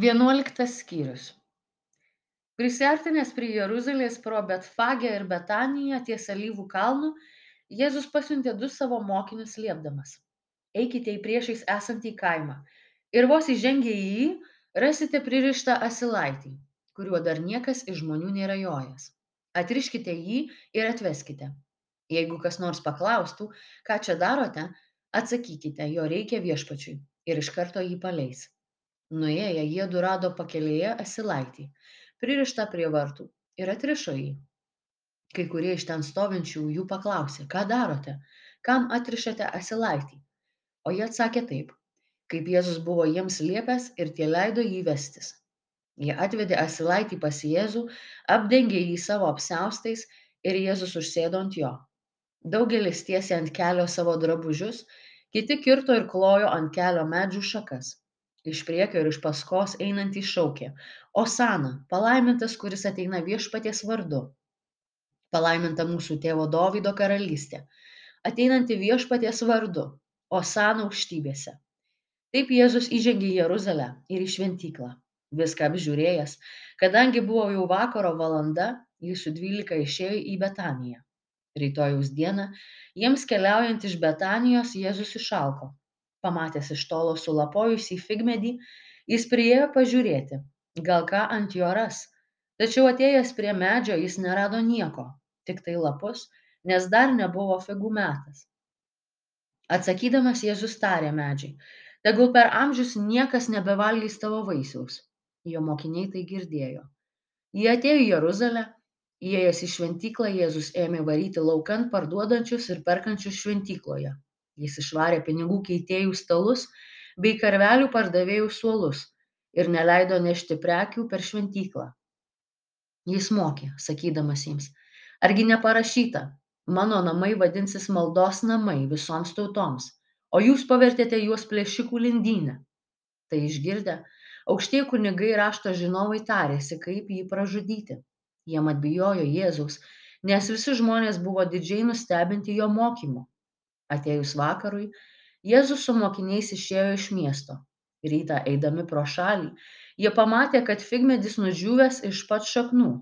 Vienuoliktas skyrius. Prisartinęs prie Jeruzalės pro Betfagę ir Betaniją ties Alyvų kalnu, Jėzus pasiuntė du savo mokinius liepdamas. Eikite į priešais esantį kaimą ir vos įžengę į jį rasite pririštą asilaitį, kuriuo dar niekas iš žmonių nėra jojęs. Atriškite jį ir atveskite. Jeigu kas nors paklaustų, ką čia darote, atsakykite, jo reikia viešpačiui ir iš karto jį paleis. Nuėję jiedu rado pakelėje asilaitį, pririštą prie vartų, ir atrišo jį. Kai kurie iš ten stovinčių jų paklausė, ką darote, kam atrišate asilaitį. O jie atsakė taip, kaip Jėzus buvo jiems liepęs ir tie leido jį vestis. Jie atvedė asilaitį pas Jėzų, apdengė jį savo apseustais ir Jėzus užsėdo ant jo. Daugelis tiesė ant kelio savo drabužius, kiti kirto ir klojo ant kelio medžių šakas iš priekio ir iš paskos einantys šaukė osana palaimintas kuris ateina viešpaties vardu. Palaiminta mūsų tėvo dovydo karalystė ateinanti viešpaties vardu osana aukštybėse. Taip jėzus įžengė į jeruzalę ir į šventyklą. Viską apžiūrėjęs kadangi buvo jau vakaro valanda jis su dvylika išėjo į betaniją. Rytojaus dieną jiems keliaujant iš betanijos jėzus išalko pamatęs iš tolo sulapojusį figmedį, jis priėjo pažiūrėti, gal ką ant jo ras. Tačiau atėjęs prie medžio jis nerado nieko, tik tai lapus, nes dar nebuvo figų metas. Atsakydamas Jėzus tarė medžiai, tegul per amžius niekas nebevalgys tavo vaisiaus. Jo mokiniai tai girdėjo. Jie atėjo į Jeruzalę, įėjęs į šventyklą Jėzus ėmė varyti laukant parduodančius ir perkančius šventykloje Jis išvarė pinigų keitėjų stalus bei karvelių pardavėjų suolus ir neleido nešti prekių per šventyklą. Jis mokė, sakydamas jiems, argi neparašyta, mano namai vadinsis maldos namai visoms tautoms, o jūs pavertėte juos plėšikų lindynę. Tai išgirdę, aukštieji kunigai rašto žinovai tarėsi, kaip jį pražudyti. Jiem atbijojo Jėzaus, nes visi žmonės buvo didžiai nustebinti jo mokymu atėjus vakarui jėzus su mokiniais išėjo iš miesto. Rytą eidami pro šalį jie pamatė kad figmedis nudžiūvęs iš pat šaknų.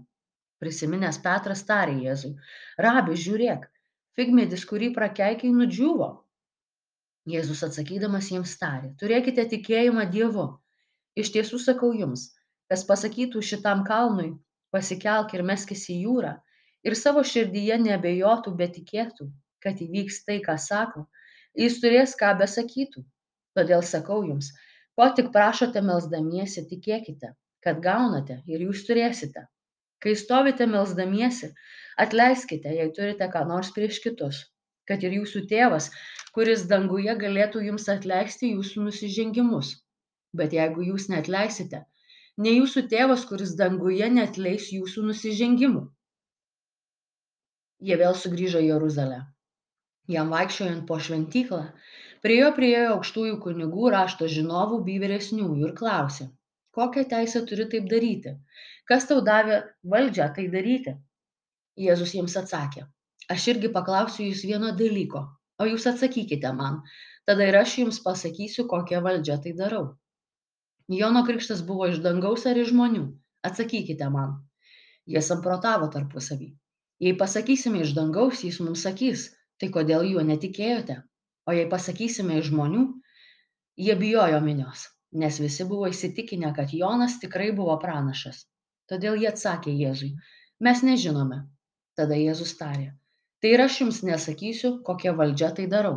Prisiminęs petras tarė jėzui rabi žiūrėk figmedis kurį prakeikei nudžiūvo. Jėzus atsakydamas jiems tarė turėkite tikėjimą dievu. Iš tiesų sakau jums kas pasakytų šitam kalnui pasikelk ir meskis į jūrą ir savo širdyje neabejotų bet tikėtų kad įvyks tai, ką sako, jis turės ką besakytų. Todėl sakau jums, ko tik prašote melzdamiesi, tikėkite, kad gaunate ir jūs turėsite. Kai stovite melzdamiesi, atleiskite, jei turite ką nors prieš kitus, kad ir jūsų tėvas, kuris danguje galėtų jums atleisti jūsų nusižengimus. Bet jeigu jūs netleisite, ne jūsų tėvas, kuris danguje netleis jūsų nusižengimų. Jie vėl sugrįžo į Jeruzalę jam vaikščiojant po šventyklą prie jo priėjo aukštųjų kunigų rašto žinovų bei vyresniųjų ir klausė kokią teisę turi taip daryti? Kas tau davė valdžią tai daryti? Jėzus jiems atsakė aš irgi paklausiu jūs vieno dalyko o jūs atsakykite man tada ir aš jums pasakysiu kokia valdžia tai darau. Jono krikštas buvo iš dangaus ar iš žmonių? Atsakykite man. Jie samprotavo tarpusavy. Jei pasakysime iš dangaus jis mums sakys tai kodėl juo netikėjote? O jei pasakysime iš žmonių jie bijojo minios nes visi buvo įsitikinę kad jonas tikrai buvo pranašas. Todėl jie atsakė jėzui mes nežinome. Tada jėzus tarė tai ir aš jums nesakysiu kokia valdžia tai darau